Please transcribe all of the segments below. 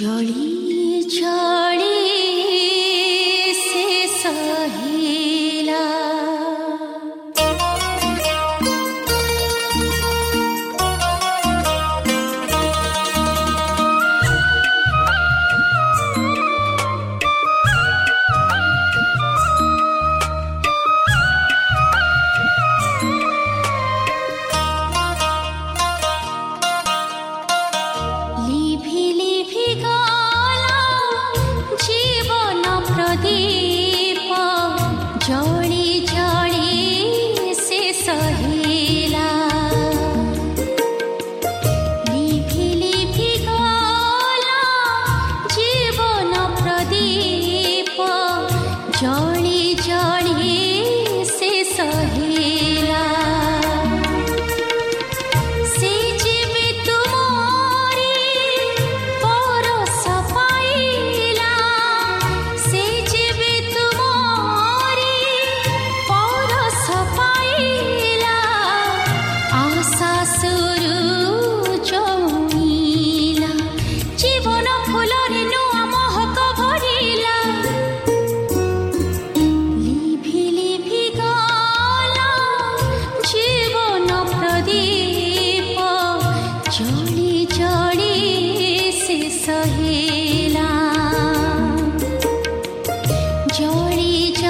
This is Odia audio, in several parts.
Jolie. ोडी च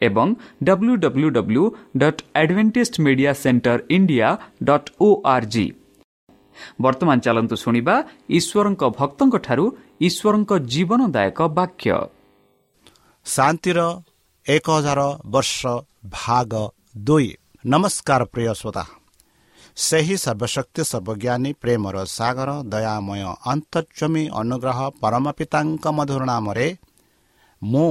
ଏବଂ W W W dot Adventist media centre India dot O R G ବର୍ତ୍ତମାନ ଚାଲନ୍ତୁ ଶୁଣିବା ଈଶ୍ୱରଙ୍କ ଭକ୍ତଙ୍କଠାରୁ ଈଶ୍ୱରଙ୍କ ଜୀବନଦାୟକ ବାକ୍ୟ ଶାନ୍ତିର ଏକ ହଜାର ବର୍ଷ ଭାଗ ଦୁଇ ନମସ୍କାର ପ୍ରିୟ ଶ୍ରୋତା ସେହି ସର୍ବଶକ୍ତି ସର୍ବଜ୍ଞାନୀ ପ୍ରେମର ସାଗର ଦୟାମୟ ଅନ୍ତର୍ଜମୀ ଅନୁଗ୍ରହ ପରମ ପିତାଙ୍କ ମଧୁର ନାମରେ ମୁଁ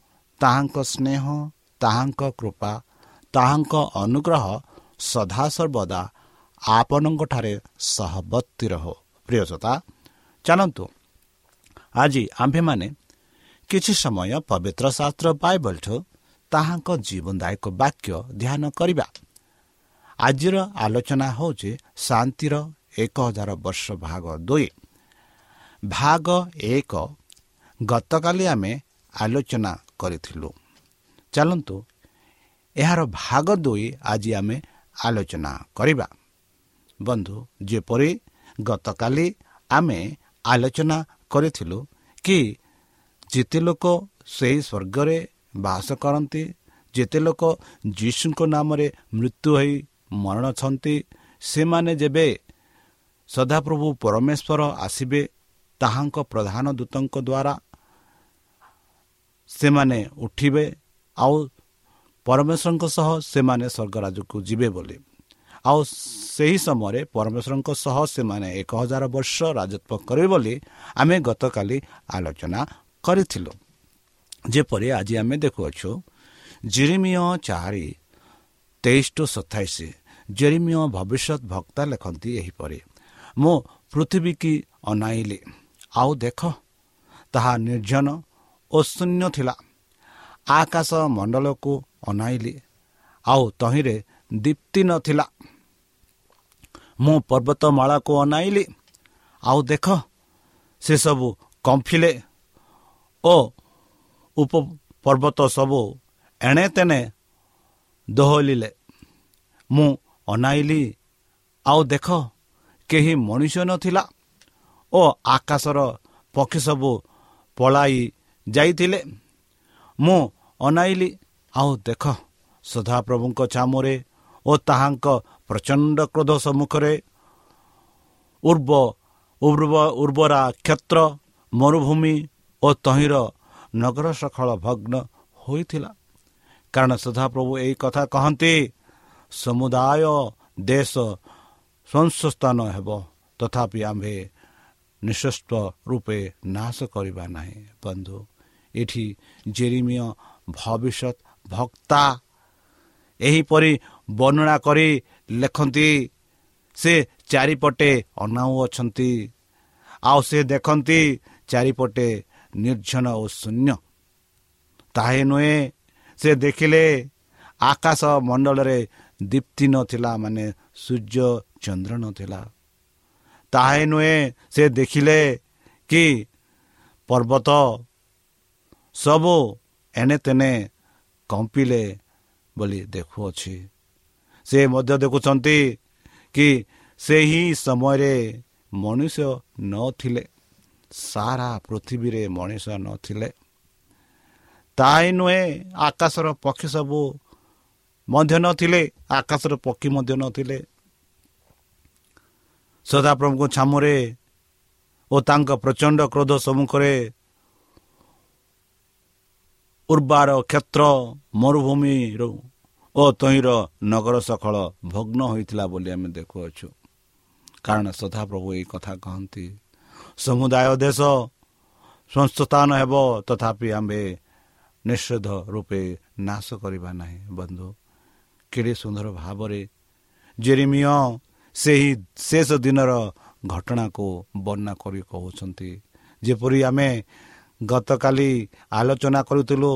ତାହାଙ୍କ ସ୍ନେହ ତାହାଙ୍କ କୃପା ତାହାଙ୍କ ଅନୁଗ୍ରହ ସଦାସର୍ବଦା ଆପଣଙ୍କଠାରେ ସହବର୍ତ୍ତୀ ରହ। ପ୍ରିୟସତା ଚାଲନ୍ତୁ। ଆଜି ଆମ୍ଭେମାନେ କିଛି ସମୟ ପବିତ୍ର ଶାସ୍ତ୍ର ବାଇବଲଠୁ ତାହାଙ୍କ ଜୀବନଦାୟକ ବାକ୍ୟ ଧ୍ୟାନ କରିବା। ଆଜିର ଆଲୋଚନା ହେଉଛି ଶାନ୍ତିର ଏକ ହଜାର ବର୍ଷ ଭାଗ ଦୁଇ। ଭାଗ ଏକ ଗତକାଲି ଆମେ ଆଲୋଚନା କରିଥିଲୁ। ଚାଲନ୍ତୁ ଏହାର ଭାଗ ଦୁଇ ଆଜି ଆମେ ଆଲୋଚନା କରିବା। ବନ୍ଧୁ ଯେପରି ଗତକାଲି ଆମେ ଆଲୋଚନା କରିଥିଲୁ କି ଯେତେ ଲୋକ ସେହି ସ୍ୱର୍ଗରେ ବାସ କରନ୍ତି ଯେତେ ଲୋକ ଯୀଶୁଙ୍କ ନାମରେ ମୃତ୍ୟୁ ହୋଇ ମରଣ ଅଛନ୍ତି ସେମାନେ ଯେବେ ସଦାପ୍ରଭୁ ପରମେଶ୍ୱର ଆସିବେ ତାହାଙ୍କ ପ୍ରଧାନ ଦୂତଙ୍କ ଦ୍ୱାରା ସେମାନେ ଉଠିବେ ଆଉ ପରମେଶ୍ୱରଙ୍କ ସହ ସେମାନେ ସ୍ୱର୍ଗରାଜକୁ ଯିବେ ବୋଲି। ଆଉ ସେହି ସମୟରେ ପରମେଶ୍ୱରଙ୍କ ସହ ସେମାନେ ଏକ ହଜାର ବର୍ଷ ରାଜତ୍ୱ କରିବେ ବୋଲି ଆମେ ଗତକାଲି ଆଲୋଚନା କରିଥିଲୁ। ଯେପରି ଆଜି ଆମେ ଦେଖୁଅଛୁ ଜିରିମିୟ ଚାରି ତେଇଶ ଟୁ ସତାଇଶ ଜେରିମିୟ ଭବିଷ୍ୟତ ବକ୍ତା ଲେଖନ୍ତି ଏହିପରି ମୁଁ ପୃଥିବୀ କି ଅନାଇଲି। ଆଉ ଦେଖ ତାହା ନିର୍ଜନ ଓ ଶୂନ୍ୟ ଥିଲା। ଆକାଶ ମଣ୍ଡଳକୁ ଅନାଇଲି। ଆଉ ତହିଁରେ ଦୀପ୍ତି ନଥିଲା। ମୁଁ ପର୍ବତମାଳାକୁ ଅନାଇଲି। ଆଉ ଦେଖ ସେସବୁ କମ୍ଫିଲେ ଓ ଉପ ପର୍ବତ ସବୁ ଏଣେ ତେଣେ ଦୋହଲିଲେ। ମୁଁ ଅନାଇଲି। ଆଉ ଦେଖ କେହି ମଣିଷ ନଥିଲା ଓ ଆକାଶର ପକ୍ଷୀ ସବୁ ପଳାଇ ଯାଇଥିଲେ। ମୁଁ ଅନାଇଲି ଆଉ ଦେଖ ସଦାପ୍ରଭୁଙ୍କ ଚାମରେ ଓ ତାହାଙ୍କ ପ୍ରଚଣ୍ଡ କ୍ରୋଧ ସମ୍ମୁଖରେ ଉର୍ବ ଉର୍ବରା କ୍ଷେତ୍ର ମରୁଭୂମି ଓ ତହିଁର ନଗର ସଖଳ ଭଗ୍ନ ହୋଇଥିଲା। କାରଣ ସଦାପ୍ରଭୁ ଏହି କଥା କହନ୍ତି ସମୁଦାୟ ଦେଶ ସଂସ୍ଥାନ ହେବ ତଥାପି ଆମ୍ଭେ ନିଃଶ୍ୱସ୍ତ ରୂପେ ନାଶ କରିବା ନାହିଁ ବନ୍ଧୁ। ଏଠି ଜେରିମିୟ ଭବିଷ୍ୟତ ଭକ୍ତା ଏହିପରି ବର୍ଣ୍ଣନା କରି ଲେଖନ୍ତି ସେ ଚାରିପଟେ ଅନାଉ ଅଛନ୍ତି ଆଉ ସେ ଦେଖନ୍ତି ଚାରିପଟେ ନିର୍ଜନ ଓ ଶୂନ୍ୟ ତାହା ନୁହେଁ ସେ ଦେଖିଲେ ଆକାଶ ମଣ୍ଡଳରେ ଦୀପ୍ତି ନଥିଲା ମାନେ ସୂର୍ଯ୍ୟ ଚନ୍ଦ୍ର ନଥିଲା ତାହା ନୁହେଁ ସେ ଦେଖିଲେ କି ପର୍ବତ ସବୁ ଏଣେ ତେନେ କମ୍ପିଲେ ବୋଲି ଦେଖୁଅଛି। ସେ ମଧ୍ୟ ଦେଖୁଛନ୍ତି କି ସେହି ସମୟରେ ମଣିଷ ନଥିଲେ ସାରା ପୃଥିବୀରେ ମଣିଷ ନଥିଲେ। ତାହା ନୁହେଁ ଆକାଶର ପକ୍ଷୀ ସବୁ ମଧ୍ୟ ନଥିଲେ ଆକାଶର ପକ୍ଷୀ ମଧ୍ୟ ନଥିଲେ। ସଦାପ୍ରଭୁଙ୍କ ଛାମୁରେ ଓ ତାଙ୍କ ପ୍ରଚଣ୍ଡ କ୍ରୋଧ ସମ୍ମୁଖରେ ଉର୍ବାର କ୍ଷେତ୍ର ମରୁଭୂମିରୁ ଓ ତହିଁର ନଗର ସକଳ ଭଗ୍ନ ହୋଇଥିଲା ବୋଲି ଆମେ ଦେଖୁଅଛୁ। କାରଣ ସଦାପ୍ରଭୁ ଏହି କଥା କହନ୍ତି ସମୁଦାୟ ଦେଶ ସଂସ୍ଥାନ ହେବ ତଥାପି ଆମ୍ଭେ ନିଷେଧ ରୂପେ ନାଶ କରିବା ନାହିଁ। ବନ୍ଧୁ କେଡ଼େ ସୁନ୍ଦର ଭାବରେ ଜେରିମିୟ ସେହି ଶେଷ ଦିନର ଘଟଣାକୁ ବର୍ଣ୍ଣନା କରି କହୁଛନ୍ତି। ଯେପରି ଆମେ ଗତକାଲି ଆଲୋଚନା କରୁଥିଲୁ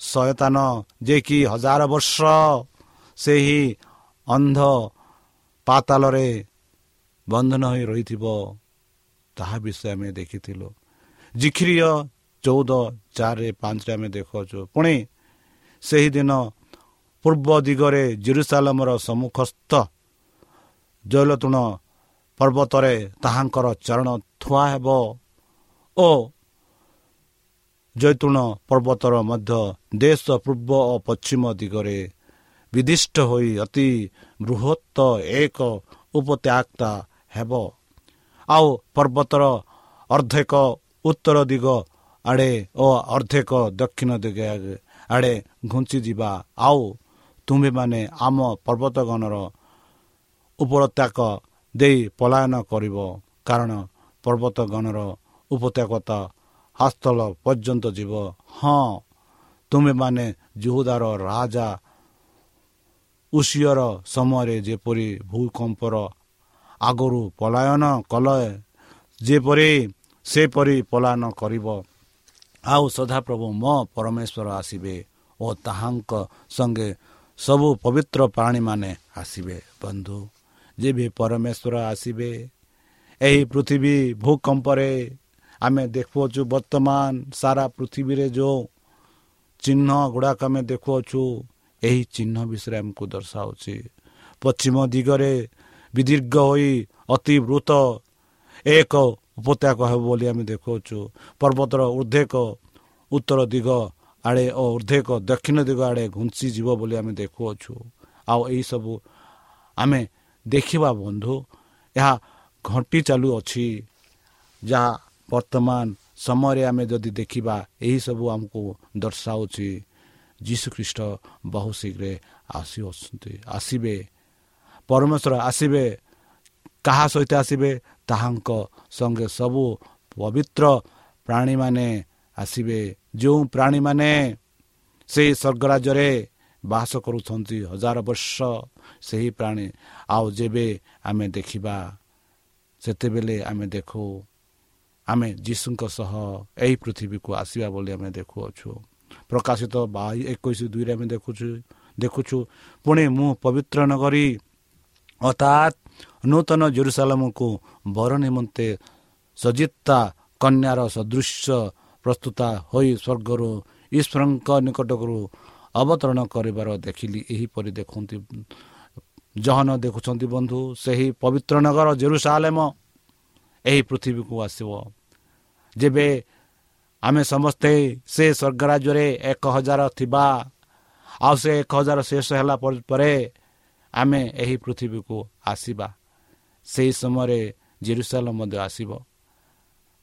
ଶୟତାନ ଯେ କି ହଜାର ବର୍ଷ ସେହି ଅନ୍ଧ ପାତାଲରେ ବନ୍ଧନ ହୋଇ ରହିଥିବ ତାହା ବିଷୟ ଆମେ ଦେଖିଥିଲୁ। ଜିଖିରିୟ ଚଉଦ ଚାରି ପାଞ୍ଚରେ ଆମେ ଦେଖୁଅଛୁ। ପୁଣି ସେହିଦିନ ପୂର୍ବ ଦିଗରେ ଜିରୁସାଲମର ସମ୍ମୁଖସ୍ଥ ଜୈଲତୁଣ ପର୍ବତରେ ତାହାଙ୍କର ଚରଣ ଥୁଆ ହେବ ଓ ଜୈତୁଣ ପର୍ବତର ମଧ୍ୟ ଦେଶ ପୂର୍ବ ଓ ପଶ୍ଚିମ ଦିଗରେ ବିଦିଷ୍ଟ ହୋଇ ଅତି ବୃହତ୍ତ ଏକ ଉପତ୍ୟାକ୍ତା ହେବ। ଆଉ ପର୍ବତର ଅର୍ଦ୍ଧେକ ଉତ୍ତର ଦିଗ ଆଡ଼େ ଓ ଅର୍ଦ୍ଧେକ ଦକ୍ଷିଣ ଦିଗ ଆଡ଼େ ଘୁଞ୍ଚିଯିବା ଆଉ ତୁମ୍ଭେମାନେ ଆମ ପର୍ବତଗଣର ଉପତ୍ୟାକ ଦେଇ ପଳାୟନ କରିବ। କାରଣ ପର୍ବତଗଣର ଉପତ୍ୟାକତା ହାସ୍ତଳ ପର୍ଯ୍ୟନ୍ତ ଯିବ। ହଁ ତୁମେମାନେ ଜୁହୁଦାର ରାଜା ଉଷିୟର ସମୟରେ ଯେପରି ଭୂକମ୍ପର ଆଗରୁ ପଳାୟନ କଲ ଯେପରି ସେପରି ପଳାୟନ କରିବ ଆଉ ସଦାପ୍ରଭୁ ମୋ ପରମେଶ୍ୱର ଆସିବେ ଓ ତାହାଙ୍କ ସଙ୍ଗେ ସବୁ ପବିତ୍ର ପ୍ରାଣୀମାନେ ଆସିବେ। ବନ୍ଧୁ ଯେବେ ପରମେଶ୍ୱର ଆସିବେ ଏହି ପୃଥିବୀ ଭୂକମ୍ପରେ ଆମେ ଦେଖୁଅଛୁ ବର୍ତ୍ତମାନ ସାରା ପୃଥିବୀରେ ଯେଉଁ ଚିହ୍ନ ଗୁଡ଼ାକ ଆମେ ଦେଖୁଅଛୁ ଏହି ଚିହ୍ନ ବିଷୟରେ ଆମକୁ ଦର୍ଶାଉଛି। ପଶ୍ଚିମ ଦିଗରେ ବିଦୀର୍ଘ ହୋଇ ଅତି ବୃତ ଏକ ଉପତ୍ୟାକ ହେବ ବୋଲି ଆମେ ଦେଖୁଅଛୁ। ପର୍ବତର ଉର୍ଦ୍ଧେକ ଉତ୍ତର ଦିଗ ଆଡ଼େ ଓ ଉର୍ଦ୍ଧେକ ଦକ୍ଷିଣ ଦିଗ ଆଡ଼େ ଘୁଞ୍ଚିଯିବ ବୋଲି ଆମେ ଦେଖୁଅଛୁ। ଆଉ ଏହିସବୁ ଆମେ ଦେଖିବା ବନ୍ଧୁ ଏହା ଘଣ୍ଟି ଚାଲୁଅଛି ଯାହା ବର୍ତ୍ତମାନ ସମୟରେ ଆମେ ଯଦି ଦେଖିବା ଏହିସବୁ ଆମକୁ ଦର୍ଶାଉଛି ଯୀଶୁଖ୍ରୀଷ୍ଟ ବହୁ ଶୀଘ୍ର ଆସିଅଛନ୍ତି ଆସିବେ ପରମେଶ୍ୱର ଆସିବେ କାହା ସହିତ ଆସିବେ ତାହାଙ୍କ ସଙ୍ଗେ ସବୁ ପବିତ୍ର ପ୍ରାଣୀମାନେ ଆସିବେ। ଯେଉଁ ପ୍ରାଣୀମାନେ ସେହି ସ୍ୱର୍ଗରାଜ୍ୟରେ ବାସ କରୁଛନ୍ତି ହଜାର ବର୍ଷ ସେହି ପ୍ରାଣୀ ଆଉ ଯେବେ ଆମେ ଦେଖିବା ସେତେବେଳେ ଆମେ ଦେଖୁ ଆମେ ଯୀଶୁଙ୍କ ସହ ଏହି ପୃଥିବୀକୁ ଆସିବା ବୋଲି ଆମେ ଦେଖୁଅଛୁ। ପ୍ରକାଶିତ ବା ଏକୋଇଶ ଦୁଇରେ ଆମେ ଦେଖୁଛୁ ଦେଖୁଛୁ ପୁଣି ମୁଁ ପବିତ୍ର ନଗରୀ ଅର୍ଥାତ୍ ନୂତନ ଜେରୁସାଲାମକୁ ବର ନିମନ୍ତେ ସଜିତା କନ୍ୟାର ସଦୃଶ ପ୍ରସ୍ତୁତ ହୋଇ ସ୍ୱର୍ଗରୁ ଈଶ୍ୱରଙ୍କ ନିକଟରୁ ଅବତରଣ କରିବାର ଦେଖିଲି। ଏହିପରି ଦେଖନ୍ତି ଜହନ ଦେଖୁଛନ୍ତି ବନ୍ଧୁ ସେହି ପବିତ୍ର ନଗର ଜେରୁସାଲେମ ଏହି ପୃଥିବୀକୁ ଆସିବ। ଯେବେ ଆମେ ସମସ୍ତେ ସେ ସ୍ୱର୍ଗରାଜ୍ୟରେ ଏକ ହଜାର ଥିବା ଆଉ ସେ ଏକ ହଜାର ଶେଷ ହେଲା ପରେ ଆମେ ଏହି ପୃଥିବୀକୁ ଆସିବା। ସେହି ସମୟରେ ଜେରୁସାଲ ମଧ୍ୟ ଆସିବ।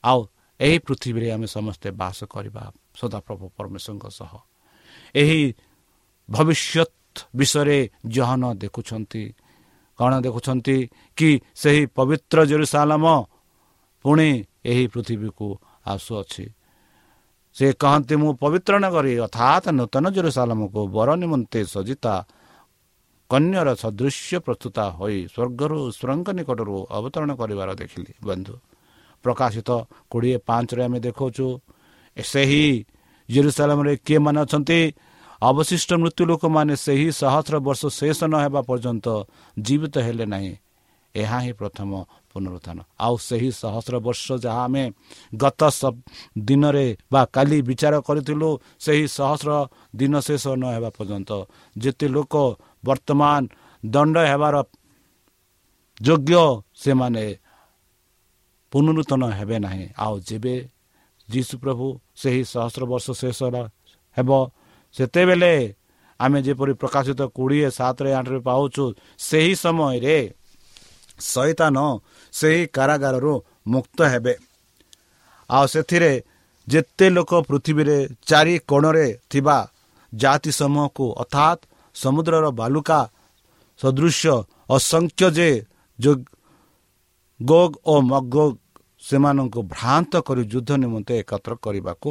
ଆଉ ଏହି ପୃଥିବୀରେ ଆମେ ସମସ୍ତେ ବାସ କରିବା ସଦାପ୍ରଭୁ ପରମେଶ୍ୱରଙ୍କ ସହ। ଏହି ଭବିଷ୍ୟତ ବିଷୟରେ ଜହନ ଦେଖୁଛନ୍ତି। କ'ଣ ଦେଖୁଛନ୍ତି? କି ସେହି ପବିତ୍ର ଜେରୁସାଲମ ପୁଣି ଏହି ପୃଥିବୀକୁ ଆସୁଅଛି। ସେ କହନ୍ତି ମୁଁ ପବିତ୍ର ନଗରୀ ଅର୍ଥାତ୍ ନୂତନ ଜେରୁସାଲମକୁ ବର ନିମନ୍ତେ ସଜିତା କନ୍ୟାର ସଦୃଶ୍ୟ ପ୍ରସ୍ତୁତ ହୋଇ ସ୍ୱର୍ଗରୁ ସୁରଙ୍ଗ ନିକଟରୁ ଅବତରଣ କରିବାର ଦେଖିଲି। ବନ୍ଧୁ ପ୍ରକାଶିତ କୋଡ଼ିଏ ପାଞ୍ଚରେ ଆମେ ଦେଖାଉଛୁ ସେହି ଜେରୁସାଲାମରେ କିଏମାନେ ଅଛନ୍ତି? ଅବଶିଷ୍ଟ ମୃତ୍ୟୁ ଲୋକମାନେ ସେହି ସହସ୍ର ବର୍ଷ ଶେଷ ନ ହେବା ପର୍ଯ୍ୟନ୍ତ ଜୀବିତ ହେଲେ ନାହିଁ। ଏହା ହିଁ ପ୍ରଥମ ପୁନରୁତ୍ଥାନ ଆଉ ସେହି ସହସ୍ର ବର୍ଷ ଯାହା ଆମେ ଗତ ଦିନରେ ବା କାଲି ବିଚାର କରିଥିଲୁ ସେହି ସହସ୍ର ଦିନ ଶେଷ ନ ହେବା ପର୍ଯ୍ୟନ୍ତ ଯେତେ ଲୋକ ବର୍ତ୍ତମାନ ଦଣ୍ଡ ହେବାର ଯୋଗ୍ୟ ସେମାନେ ପୁନରୁତ୍ତନ ହେବେ ନାହିଁ। ଆଉ ଯେବେ ଯୀଶୁ ପ୍ରଭୁ ସେହି ସହସ୍ର ବର୍ଷ ଶେଷ ହେବ ସେତେବେଳେ ଆମେ ଯେପରି ପ୍ରକାଶିତ କୋଡ଼ିଏ ସାତରେ ଆଠରେ ପାଉଛୁ ସେହି ସମୟରେ ସୈତାନ ସେହି କାରାଗାରରୁ ମୁକ୍ତ ହେବେ। ଆଉ ସେଥିରେ ଯେତେ ଲୋକ ପୃଥିବୀରେ ଚାରି କୋଣରେ ଥିବା ଜାତି ସମୂହକୁ ଅର୍ଥାତ୍ ସମୁଦ୍ରର ବାଲୁକା ସଦୃଶ୍ୟ ଅସଂଖ୍ୟ ଯେ ଗୋଗ ଓ ମଗୋଗ ସେମାନଙ୍କୁ ଭ୍ରାନ୍ତ କରି ଯୁଦ୍ଧ ନିମନ୍ତେ ଏକତ୍ର କରିବାକୁ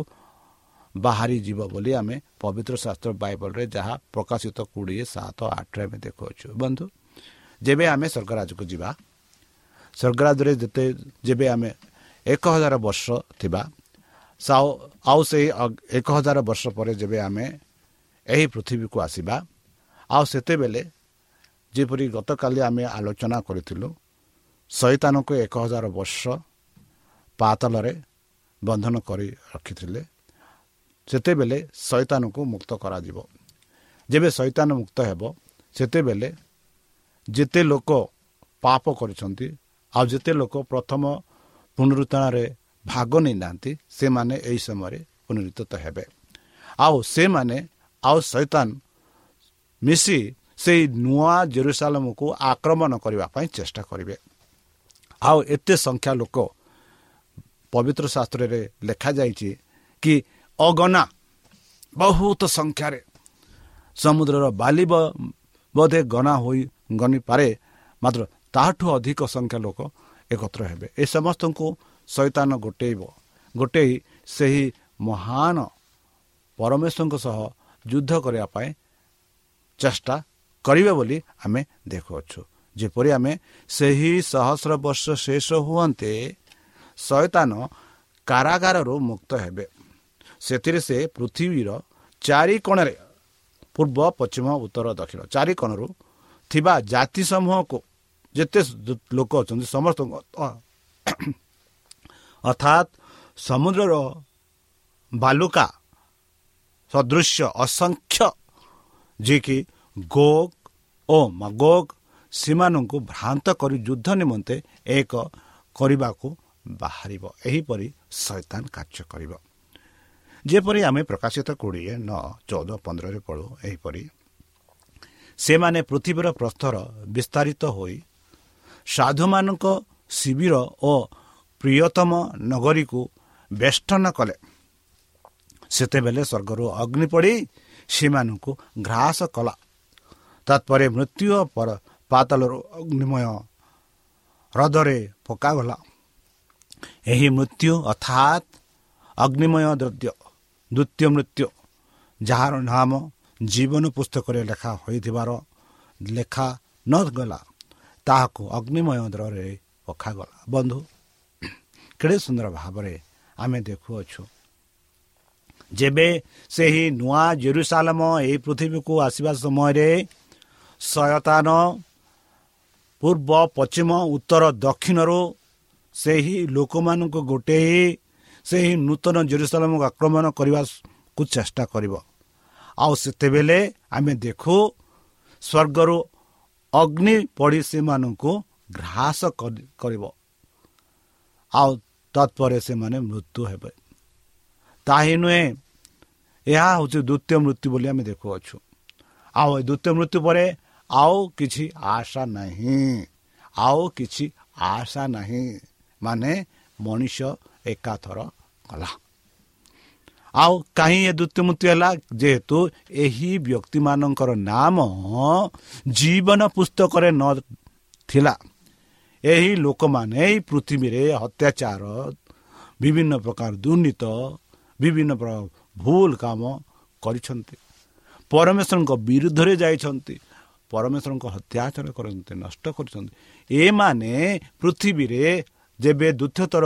ବାହାରି ଯିବ ବୋଲି ଆମେ ପବିତ୍ର ଶାସ୍ତ୍ର ବାଇବଲରେ ଯାହା ପ୍ରକାଶିତ କୋଡ଼ିଏ ସାତ ଆଠରେ ଆମେ ଦେଖୁଅଛୁ। ବନ୍ଧୁ ଯେବେ ଆମେ ସ୍ୱର୍ଗରାଜକୁ ଯିବା ସ୍ୱର୍ଗରାଜରେ ଯେତେ ଯେବେ ଆମେ ଏକ ହଜାର ବର୍ଷ ଥିବା ଆଉ ସେହି ଏକ ହଜାର ବର୍ଷ ପରେ ଯେବେ ଆମେ ଏହି ପୃଥିବୀକୁ ଆସିବା ଆଉ ସେତେବେଳେ ଯେପରି ଗତକାଲି ଆମେ ଆଲୋଚନା କରିଥିଲୁ ଶୈତାନକୁ ଏକ ହଜାର ବର୍ଷ ପାତଲରେ ବନ୍ଧନ କରି ରଖିଥିଲେ ସେତେବେଳେ ଶୈତାନକୁ ମୁକ୍ତ କରାଯିବ ଯେବେ ଶୈତାନ ମୁକ୍ତ ହେବ ସେତେବେଳେ ଯେତେ ଲୋକ ପାପ କରିଛନ୍ତି ଆଉ ଯେତେ ଲୋକ ପ୍ରଥମ ପୁନରୁତ୍ଥାନରେ ଭାଗ ନେଇନାହାନ୍ତି ସେମାନେ ଏହି ସମୟରେ ପୁନରୁତ୍ତ ହେବେ। ଆଉ ସେମାନେ ଆଉ ଶୈତାନ ମିଶି ସେଇ ନୂଆ ଜେରୁସାଲମକୁ ଆକ୍ରମଣ କରିବା ପାଇଁ ଚେଷ୍ଟା କରିବେ। ଆଉ ଏତେ ସଂଖ୍ୟା ଲୋକ ପବିତ୍ର ଶାସ୍ତ୍ରରେ ଲେଖାଯାଇଛି କି ଅଗନା ବହୁତ ସଂଖ୍ୟାରେ ସମୁଦ୍ରର ବାଲି ବୋଧେ ଗନା ହୋଇ ଗଣିପାରେ ମାତ୍ର ତାହାଠୁ ଅଧିକ ସଂଖ୍ୟା ଲୋକ ଏକତ୍ର ହେବେ। ଏ ସମସ୍ତଙ୍କୁ ଶୈତାନ ଗୋଟେଇବ। ଗୋଟେଇ ସେହି ମହାନ ପରମେଶ୍ୱରଙ୍କ ସହ ଯୁଦ୍ଧ କରିବା ପାଇଁ ଚେଷ୍ଟା କରିବେ ବୋଲି ଆମେ ଦେଖୁଅଛୁ। ଯେପରି ଆମେ ସେହି ସହସ୍ର ବର୍ଷ ଶେଷ ହୁଅନ୍ତେ ଶୟତାନ କାରାଗାରରୁ ମୁକ୍ତ ହେବେ। ସେଥିରେ ସେ ପୃଥିବୀର ଚାରି କୋଣରେ ପୂର୍ବ ପଶ୍ଚିମ ଉତ୍ତର ଦକ୍ଷିଣ ଚାରି କୋଣରୁ ଥିବା ଜାତି ସମୂହକୁ ଯେତେ ଲୋକ ଅଛନ୍ତି ସମସ୍ତଙ୍କୁ ଅର୍ଥାତ୍ ସମୁଦ୍ରର ବାଲୁକା ସଦୃଶ୍ୟ ଅସଂଖ୍ୟ ଯିଏକି ଗୋଗ ଓ ମଗୋଗ ସେମାନଙ୍କୁ ଭ୍ରାନ୍ତ କରି ଯୁଦ୍ଧ ନିମନ୍ତେ ଏକ କରିବାକୁ ବାହାରିବ। ଏହିପରି ଶୈତାନ କାର୍ଯ୍ୟ କରିବ। ଯେପରି ଆମେ ପ୍ରକାଶିତ କୋଡ଼ିଏ ନଅ ଚଉଦ ପନ୍ଦରରେ ପଢ଼ୁ ଏହିପରି ସେମାନେ ପୃଥିବୀର ପ୍ରସ୍ତର ବିସ୍ତାରିତ ହୋଇ ସାଧୁମାନଙ୍କ ଶିବିର ଓ ପ୍ରିୟତମ ନଗରୀକୁ ବେଷ୍ଟନ କଲେ। ସେତେବେଳେ ସ୍ୱର୍ଗରୁ ଅଗ୍ନି ପଡ଼ି ସେମାନଙ୍କୁ ଘ୍ରାସ କଲା। ତତ୍ପରେ ମୃତ୍ୟୁ ପାତଳରୁ ଅଗ୍ନିମୟ ହ୍ରଦରେ ପକାଗଲା। ଏହି ମୃତ୍ୟୁ ଅର୍ଥାତ୍ ଅଗ୍ନିମୟ ଦ୍ରବ୍ୟ ଦ୍ୱିତୀୟ ମୃତ୍ୟୁ ଯାହାର ନାମ ଜୀବନ ପୁସ୍ତକରେ ଲେଖା ହୋଇଥିବାର ଲେଖା ନଗଲା ତାହାକୁ ଅଗ୍ନିମୟ ଦ୍ରରେ ପକାଗଲା। ବନ୍ଧୁ କେଡ଼େ ସୁନ୍ଦର ଭାବରେ ଆମେ ଦେଖୁଅଛୁ। ଯେବେ ସେହି ନୂଆ ଜେରୁସାଲମ ଏହି ପୃଥିବୀକୁ ଆସିବା ସମୟରେ ସୟତାନ ପୂର୍ବ ପଶ୍ଚିମ ଉତ୍ତର ଦକ୍ଷିଣରୁ ସେହି ଲୋକମାନଙ୍କୁ ଗୋଟେଇ ସେହି ନୂତନ ଜେରୁସାଲମକୁ ଆକ୍ରମଣ କରିବାକୁ ଚେଷ୍ଟା କରିବ। ଆଉ ସେତେବେଳେ ଆମେ ଦେଖୁ ସ୍ୱର୍ଗରୁ ଅଗ୍ନି ପଡ଼ି ସେମାନଙ୍କୁ ଘ୍ରାସ କରିବ। ଆଉ ତତ୍ପରେ ସେମାନେ ମୃତ୍ୟୁ ହେବେ। ତାହିଁ ନୁହେଁ ଏହା ହେଉଛି ଦ୍ୱିତୀୟ ମୃତ୍ୟୁ ବୋଲି ଆମେ ଦେଖୁଅଛୁ। ଆଉ ଏ ଦ୍ୱିତୀୟ ମୃତ୍ୟୁ ପରେ ଆଉ କିଛି ଆଶା ନାହିଁ। ଆଉ କିଛି ଆଶା ନାହିଁ। ମାନେ ମଣିଷ ଏକାଥର କଲା ଆଉ କାହିଁ ଏ ଦ୍ୱିତୀୟ ମୃତ୍ୟୁ ହେଲା? ଯେହେତୁ ଏହି ବ୍ୟକ୍ତିମାନଙ୍କର ନାମ ଜୀବନ ପୁସ୍ତକରେ ନଥିଲା ଏହି ଲୋକମାନେ ଏହି ପୃଥିବୀରେ ଅତ୍ୟାଚାର ବିଭିନ୍ନ ପ୍ରକାର ଦୁର୍ନୀତ ବିଭିନ୍ନ ପ୍ରକାର ଭୁଲ କାମ କରିଛନ୍ତି। ପରମେଶ୍ୱରଙ୍କ ବିରୁଦ୍ଧରେ ଯାଇଛନ୍ତି। ପରମେଶ୍ୱରଙ୍କ ହତ୍ୟାଚାର କରନ୍ତି ନଷ୍ଟ କରୁଛନ୍ତି। ଏମାନେ ପୃଥିବୀରେ ଯେବେ ଦ୍ୱିତୀୟ ଥର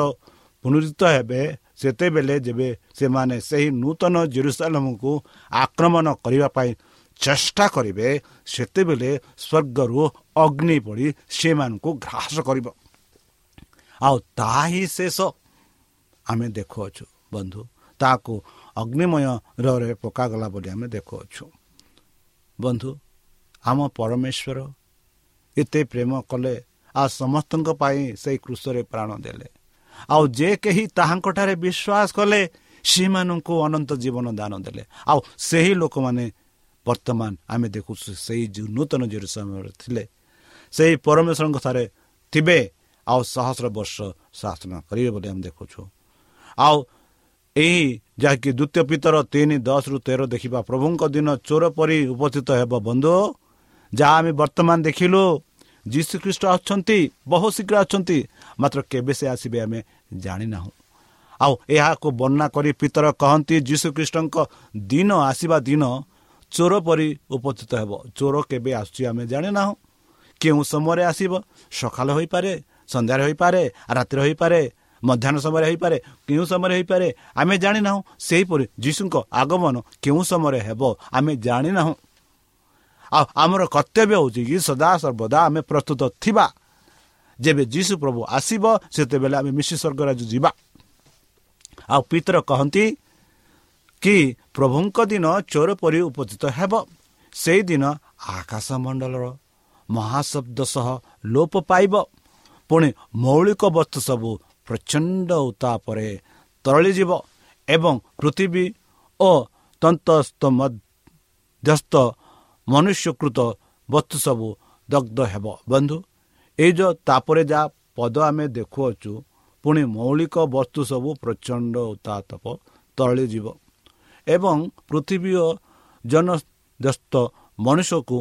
ପୁନରୁତ ହେବେ ସେତେବେଳେ ଯେବେ ସେମାନେ ସେହି ନୂତନ ଜେରୁସାଲମକୁ ଆକ୍ରମଣ କରିବା ପାଇଁ ଚେଷ୍ଟା କରିବେ ସେତେବେଳେ ସ୍ୱର୍ଗରୁ ଅଗ୍ନି ପଡ଼ି ସେମାନଙ୍କୁ ଘ୍ରାସ କରିବ। ଆଉ ତାହା ହିଁ ଶେଷ। ଆମେ ଦେଖୁଅଛୁ ବନ୍ଧୁ ତାହାକୁ ଅଗ୍ନିମୟରେ ପକାଗଲା ବୋଲି ଆମେ ଦେଖୁଅଛୁ। ବନ୍ଧୁ ଆମ ପରମେଶ୍ୱର ଏତେ ପ୍ରେମ କଲେ ଆଉ ସମସ୍ତଙ୍କ ପାଇଁ ସେଇ କୃଷରେ ପ୍ରାଣ ଦେଲେ। ଆଉ ଯେ କେହି ତାହାଙ୍କଠାରେ ବିଶ୍ୱାସ କଲେ ସେମାନଙ୍କୁ ଅନନ୍ତ ଜୀବନ ଦାନ ଦେଲେ। ଆଉ ସେହି ଲୋକମାନେ ବର୍ତ୍ତମାନ ଆମେ ଦେଖୁଛୁ ସେଇ ଯେଉଁ ନୂତନ ସମୟରେ ଥିଲେ। ସେହି ପରମେଶ୍ୱରଙ୍କ ଠାରେ ଥିବେ ଆଉ ସହସ୍ର ବର୍ଷ ଶାସନ କରିବେ ବୋଲି ଆମେ ଦେଖୁଛୁ। ଆଉ ଏହି ଯାହାକି ଦ୍ୱିତୀୟ ପିତର ତିନି ଦଶରୁ ତେର ଦେଖିବା ପ୍ରଭୁଙ୍କ ଦିନ ଚୋର ପରି ଉପସ୍ଥିତ ହେବ ବନ୍ଧୁ। ଯାହା ଆମେ ବର୍ତ୍ତମାନ ଦେଖିଲୁ ଯୀଶୁଖ୍ରୀଷ୍ଟ ଅଛନ୍ତି ବହୁ ଶୀଘ୍ର ଅଛନ୍ତି। ମାତ୍ର କେବେ ସେ ଆସିବେ ଆମେ ଜାଣିନାହୁଁ ଆଉ ଏହାକୁ ବର୍ଣ୍ଣନା କରି ପିତର କହନ୍ତି ଯୀଶୁଖ୍ରୀଷ୍ଟଙ୍କ ଦିନ ଆସିବା ଦିନ ଚୋର ପରି ଉପସ୍ଥିତ ହେବ ଚୋର କେବେ ଆସୁଛି ଆମେ ଜାଣିନାହୁଁ କେଉଁ ସମୟରେ ଆସିବ ସକାଳ ହୋଇପାରେ ସନ୍ଧ୍ୟାରେ ହୋଇପାରେ ରାତିରେ ହୋଇପାରେ ମଧ୍ୟାହ୍ନ ସମୟରେ ହୋଇପାରେ କେଉଁ ସମୟରେ ହୋଇପାରେ ଆମେ ଜାଣିନାହୁଁ ସେହିପରି ଯୀଶୁଙ୍କ ଆଗମନ କେଉଁ ସମୟରେ ହେବ ଆମେ ଜାଣିନାହୁଁ ଆଉ ଆମର କର୍ତ୍ତବ୍ୟ ହେଉଛି କି ସଦା ସର୍ବଦା ଆମେ ପ୍ରସ୍ତୁତ ଥିବା ଯେବେ ଯୀଶୁ ପ୍ରଭୁ ଆସିବ ସେତେବେଳେ ଆମେ ମିଶି ସ୍ୱର୍ଗରାଜ ଯିବା। ଆଉ ପିତର କହନ୍ତି କି ପ୍ରଭୁଙ୍କ ଦିନ ଚୋର ପରି ଉପସ୍ଥିତ ହେବ। ସେହିଦିନ ଆକାଶ ମଣ୍ଡଳର ମହାଶବ୍ଦ ସହ ଲୋପ ପାଇବ। ପୁଣି ମୌଳିକ ବସ୍ତୁ ସବୁ ପ୍ରଚଣ୍ଡ ଉତ୍ତାପରେ ତରଳିଯିବ ଏବଂ ପୃଥିବୀ ଓ ତନ୍ତସ୍ତ ମଧ୍ୟସ୍ଥ ମନୁଷ୍ୟକୃତ ବସ୍ତୁ ସବୁ ଦଗ୍ଧ ହେବ। ବନ୍ଧୁ ଏଇ ଯେଉଁ ତାପରେ ଯାହା ପଦ ଆମେ ଦେଖୁଅଛୁ ପୁଣି ମୌଳିକ ବସ୍ତୁ ସବୁ ପ୍ରଚଣ୍ଡ ଉତ୍ତାପ ତରଳିଯିବ ଏବଂ ପୃଥିବୀ ଓ ଜନଦସ୍ତ ମଣିଷକୁ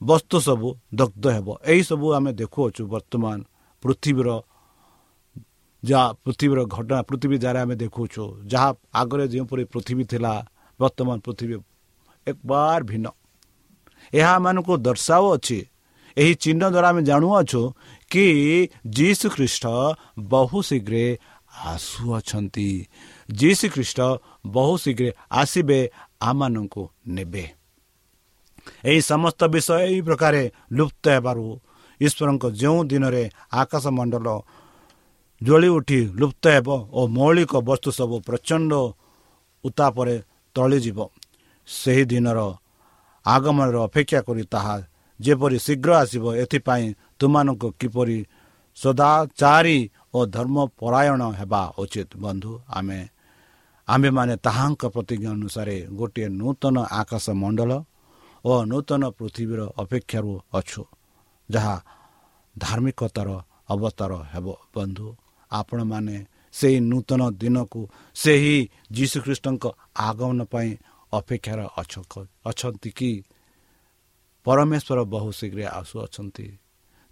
ବସ୍ତୁ ସବୁ ଦଗ୍ଧ ହେବ। ଏହିସବୁ ଆମେ ଦେଖୁଅଛୁ ବର୍ତ୍ତମାନ ପୃଥିବୀର ଯାହା ପୃଥିବୀର ଘଟଣା ପୃଥିବୀ ଦ୍ୱାରା ଆମେ ଦେଖୁଛୁ ଯାହା ଆଗରେ ଯେଉଁପରି ପୃଥିବୀ ଥିଲା ବର୍ତ୍ତମାନ ପୃଥିବୀ ଏକବାର ଭିନ୍ନ। ଏହା ଆମମାନଙ୍କୁ ଦର୍ଶାଉଅଛି ଏହି ଚିହ୍ନ ଦ୍ୱାରା ଆମେ ଜାଣୁଅଛୁ କି ଯୀଶୁ ଖ୍ରୀଷ୍ଟ ବହୁ ଶୀଘ୍ର ଆସୁଅଛନ୍ତି। ଯୀଶୁ ଖ୍ରୀଷ୍ଟ ବହୁ ଶୀଘ୍ର ଆସିବେ ଆମମାନଙ୍କୁ ନେବେ। ଏହି ସମସ୍ତ ବିଷୟ ଏହି ପ୍ରକାରେ ଲୁପ୍ତ ହେବାରୁ ଈଶ୍ୱରଙ୍କ ଯେଉଁ ଦିନରେ ଆକାଶ ମଣ୍ଡଳ ଜ୍ୱଳି ଉଠି ଲୁପ୍ତ ହେବ ଓ ମୌଳିକ ବସ୍ତୁ ସବୁ ପ୍ରଚଣ୍ଡ ଉତ୍ତାପରେ ତଳିଯିବ ସେହି ଦିନର ଆଗମନରେ ଅପେକ୍ଷା କରି ତାହା ଯେପରି ଶୀଘ୍ର ଆସିବ ଏଥିପାଇଁ ତୁମମାନଙ୍କୁ କିପରି ସଦାଚାରୀ ଓ ଧର୍ମପରାୟଣ ହେବା ଉଚିତ ବନ୍ଧୁ? ଆମେ ଆମ୍ଭେମାନେ ତାହାଙ୍କ ପ୍ରତିଜ୍ଞା ଅନୁସାରେ ଗୋଟିଏ ନୂତନ ଆକାଶ ମଣ୍ଡଳ ଓ ନୂତନ ପୃଥିବୀର ଅପେକ୍ଷାରୁ ଅଛୁ ଯାହା ଧାର୍ମିକତାର ଅବତାର ହେବ ବନ୍ଧୁ। ଆପଣମାନେ ସେହି ନୂତନ ଦିନକୁ ସେହି ଯୀଶୁଖ୍ରୀଷ୍ଟଙ୍କ ଆଗମନ ପାଇଁ ଅପେକ୍ଷାର ଅଛନ୍ତି କି? ପରମେଶ୍ୱର ବହୁ ଶୀଘ୍ର ଆସୁଅଛନ୍ତି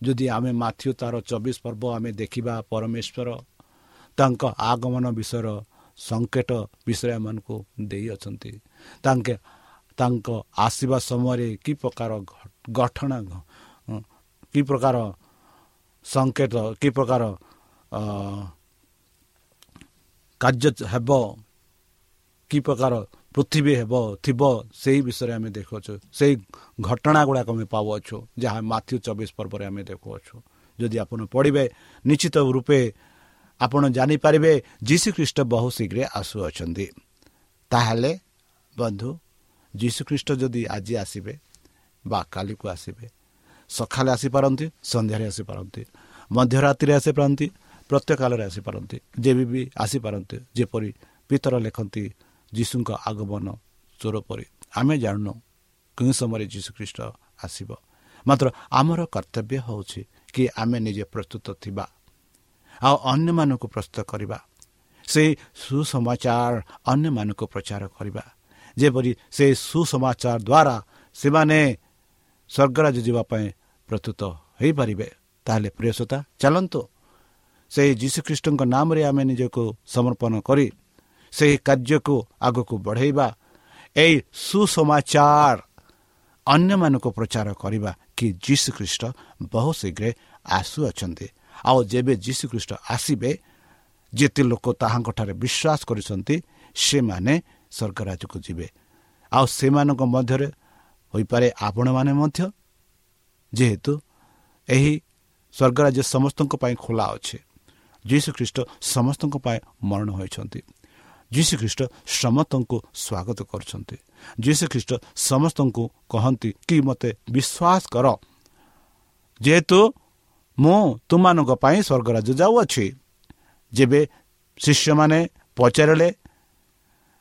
ଯଦି ଆମେ ମାଥ୍ୟୁ ତାର ଚବିଶ ପର୍ବ ଆମେ ଦେଖିବା ପରମେଶ୍ୱର ତାଙ୍କ ଆଗମନ ବିଷୟର ସଙ୍କେତ ବିଷୟ ଏମାନଙ୍କୁ ଦେଇଅଛନ୍ତି ତାଙ୍କେ ତାଙ୍କ ଆସିବା ସମୟରେ କି ପ୍ରକାର ଗଠନ କି ପ୍ରକାର ସଙ୍କେତ କି ପ୍ରକାର କାର୍ଯ୍ୟ ହେବ କି ପ୍ରକାର ପୃଥିବୀ ହେବ ଥିବ ସେହି ବିଷୟରେ ଆମେ ଦେଖୁଅଛୁ। ସେଇ ଘଟଣା ଗୁଡ଼ାକ ଆମେ ପାଉଅଛୁ ଯାହା ମାଥ୍ୟୁ ଚବିଶ ପର୍ବରେ ଆମେ ଦେଖୁଅଛୁ। ଯଦି ଆପଣ ପଢ଼ିବେ ନିଶ୍ଚିତ ରୂପେ ଆପଣ ଜାଣିପାରିବେ ଯୀଶୁଖ୍ରୀଷ୍ଟ ବହୁ ଶୀଘ୍ର ଆସୁଅଛନ୍ତି। ତାହେଲେ ବନ୍ଧୁ ଯୀଶୁଖ୍ରୀଷ୍ଟ ଯଦି ଆଜି ଆସିବେ ବା କାଲିକୁ ଆସିବେ ସକାଳେ ଆସିପାରନ୍ତି ସନ୍ଧ୍ୟାରେ ଆସିପାରନ୍ତି ମଧ୍ୟରାତ୍ରିରେ ଆସିପାରନ୍ତି ପ୍ରତ୍ୟେକାଳରେ ଆସିପାରନ୍ତି ଯେବେ ବି ଆସିପାରନ୍ତି ଯେପରି ପିତର ଲେଖନ୍ତି ଯୀଶୁଙ୍କ ଆଗମନ ଚୋର ପରି। ଆମେ ଜାଣୁନୁ କେଉଁ ସମୟରେ ଯୀଶୁଖ୍ରୀଷ୍ଟ ଆସିବ। ମାତ୍ର ଆମର କର୍ତ୍ତବ୍ୟ ହେଉଛି କି ଆମେ ନିଜେ ପ୍ରସ୍ତୁତ ଥିବା ଆଉ ଅନ୍ୟମାନଙ୍କୁ ପ୍ରସ୍ତୁତ କରିବା ସେଇ ସୁସମାଚାର ଅନ୍ୟମାନଙ୍କୁ ପ୍ରଚାର କରିବା। ଯେପରି ସେ ସୁସମାଚାର ଦ୍ୱାରା ସେମାନେ ସ୍ୱର୍ଗରାଜ ଯିବା ପାଇଁ ପ୍ରସ୍ତୁତ ହୋଇପାରିବେ ତାହେଲେ ପ୍ରିୟସତା ଚାଲନ୍ତୁ। ସେହି ଯୀଶୁଖ୍ରୀଷ୍ଟଙ୍କ ନାମରେ ଆମେ ନିଜକୁ ସମର୍ପଣ କରି ସେହି କାର୍ଯ୍ୟକୁ ଆଗକୁ ବଢ଼େଇବା ଏହି ସୁସମାଚାର ଅନ୍ୟମାନଙ୍କୁ ପ୍ରଚାର କରିବା କି ଯୀଶୁଖ୍ରୀଷ୍ଟ ବହୁ ଶୀଘ୍ର ଆସୁଅଛନ୍ତି। ଆଉ ଯେବେ ଯୀଶୁଖ୍ରୀଷ୍ଟ ଆସିବେ ଯେତେ ଲୋକ ତାହାଙ୍କଠାରେ ବିଶ୍ୱାସ କରିଛନ୍ତି ସେମାନେ ସ୍ୱର୍ଗରାଜକୁ ଯିବେ। ଆଉ ସେମାନଙ୍କ ମଧ୍ୟରେ ହୋଇପାରେ ଆପଣମାନେ ମଧ୍ୟ ଯେହେତୁ ଏହି ସ୍ୱର୍ଗରାଜ୍ୟ ସମସ୍ତଙ୍କ ପାଇଁ ଖୋଲା ଅଛି। ଯୀଶୁଖ୍ରୀଷ୍ଟ ସମସ୍ତଙ୍କ ପାଇଁ ମରଣ ହୋଇଛନ୍ତି। ଯୀଶୁଖ୍ରୀଷ୍ଟ ସମସ୍ତଙ୍କୁ ସ୍ୱାଗତ କରୁଛନ୍ତି। ଯୀଶୁଖ୍ରୀଷ୍ଟ ସମସ୍ତଙ୍କୁ କହନ୍ତି କି ମୋତେ ବିଶ୍ୱାସ କର। ଯେହେତୁ ମୁଁ ତୁମମାନଙ୍କ ପାଇଁ ସ୍ୱର୍ଗରାଜ ଯାଉଅଛି। ଯେବେ ଶିଷ୍ୟମାନେ ପଚାରିଲେ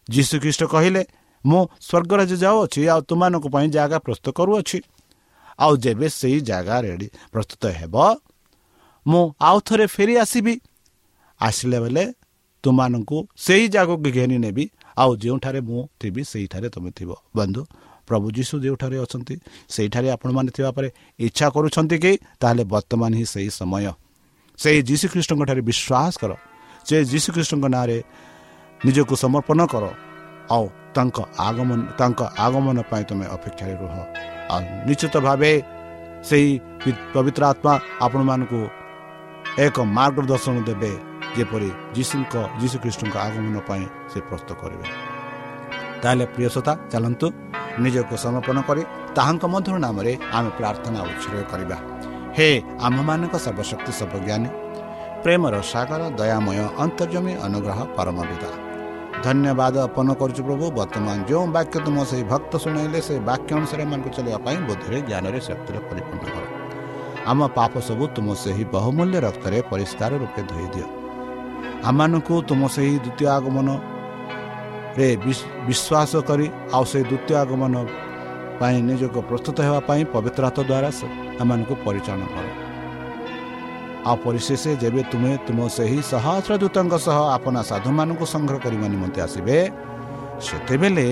ଯୀଶୁଖ୍ରୀଷ୍ଟ କହିଲେ ମୁଁ ସ୍ୱର୍ଗରାଜ ଯାଉଅଛି ଆଉ ତୁମମାନଙ୍କ ପାଇଁ ଜାଗା ପ୍ରସ୍ତୁତ କରୁଅଛି। ଆଉ ଯେବେ ସେଇ ଜାଗା ରେଡ଼ି ପ୍ରସ୍ତୁତ ହେବ ମୁଁ ଆଉ ଥରେ ଫେରି ଆସିବି ଆସିଲେ ବେଳେ ତୁମମାନଙ୍କୁ ସେହି ଜାଗାକୁ ଘେନି ନେବି। ଆଉ ଯେଉଁଠାରେ ମୁଁ ଥିବି ସେଇଠାରେ ତୁମେ ଥିବ। ବନ୍ଧୁ ପ୍ରଭୁ ଯୀଶୁ ଯେଉଁଠାରେ ଅଛନ୍ତି ସେଇଠାରେ ଆପଣମାନେ ଥିବା ପରେ ଇଚ୍ଛା କରୁଛନ୍ତି କି ତାହେଲେ ବର୍ତ୍ତମାନ ହିଁ ସେହି ସମୟ। ସେହି ଯୀଶୁଖ୍ରୀଷ୍ଟଙ୍କଠାରେ ବିଶ୍ୱାସ କର। ସେ ଯୀଶୁଖ୍ରୀଷ୍ଟଙ୍କ ନାଁରେ ନିଜକୁ ସମର୍ପଣ କର। ଆଉ ତାଙ୍କ ଆଗମନ ତାଙ୍କ ଆଗମନ ପାଇଁ ତୁମେ ଅପେକ୍ଷାରେ ରୁହ। ଆଉ ନିଶ୍ଚିତ ଭାବେ ସେହି ପବିତ୍ର ଆତ୍ମା ଆପଣମାନଙ୍କୁ ଏକ ମାର୍ଗଦର୍ଶନ ଦେବେ। ଯେପରି ଯୀଶୁଙ୍କ ଯୀଶୁଖ୍ରୀଷ୍ଟଙ୍କ ଆଗମନ ପାଇଁ ସେ ପ୍ରସ୍ତୁତ କରିବେ। ତାହେଲେ ପ୍ରିୟସତା ଚାଲନ୍ତୁ ନିଜକୁ ସମର୍ପଣ କରି ତାହାଙ୍କ ମଧ୍ୟର ନାମରେ ଆମେ ପ୍ରାର୍ଥନା ଉତ୍ସର୍ଗ କରିବା। ହେ ଆମ୍ଭମାନଙ୍କ ସର୍ବଶକ୍ତି ସର୍ବଜ୍ଞାନୀ ପ୍ରେମର ସାଗର ଦୟାମୟ ଅନ୍ତର୍ଜମୀ ଅନୁଗ୍ରହ ପରମ ବିଦା। ଧନ୍ୟବାଦ ଅର୍ପଣ କରୁଛୁ ପ୍ରଭୁ ବର୍ତ୍ତମାନ ଯେଉଁ ବାକ୍ୟ ତୁମ ସେହି ଭକ୍ତ ଶୁଣାଇଲେ ସେ ବାକ୍ୟ ଅନୁସାରେ ଏମାନଙ୍କୁ ଚଳିବା ପାଇଁ ବୁଦ୍ଧିରେ ଜ୍ଞାନରେ ଶକ୍ତିରେ ପରିପୂର୍ଣ୍ଣ କର। ଆମ ପାପ ସବୁ ତୁମ ସେହି ବହୁମୂଲ୍ୟ ରକ୍ତରେ ପରିଷ୍କାର ରୂପେ ଧୋଇ ଦିଅ। ଆମମାନଙ୍କୁ ତୁମ ସେହି ଦ୍ୱିତୀୟ ଆଗମନରେ ବିଶ୍ୱାସ କରି ଆଉ ସେହି ଦ୍ୱିତୀୟ ଆଗମନ ପାଇଁ ନିଜକୁ ପ୍ରସ୍ତୁତ ହେବା ପାଇଁ ପବିତ୍ର ହାତ ଦ୍ୱାରା ଏମାନଙ୍କୁ ପରିଚାଳନା କର। ଆଉ ପରିଶେଷ ଯେବେ ତୁମେ ତୁମ ସେହି ସହସ୍ର ଦୂତଙ୍କ ସହ ଆପଣା ସାଧୁମାନଙ୍କୁ ସଂଗ୍ରହ କରିବା ନିମନ୍ତେ ଆସିବେ ସେତେବେଳେ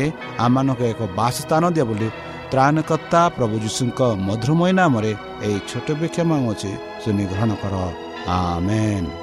ଆମମାନଙ୍କୁ ଏକ ବାସସ୍ଥାନ ଦିଅ ବୋଲି ତ୍ରାଣକର୍ତ୍ତା ପ୍ରଭୁ ଯୀଶୁଙ୍କ ମଧୁରମୟ ନାମରେ ଏହି ଛୋଟ ବିକ୍ଷମ ଅଛି ଶୁନି ଗ୍ରହଣ କର। ଆମେନ୍।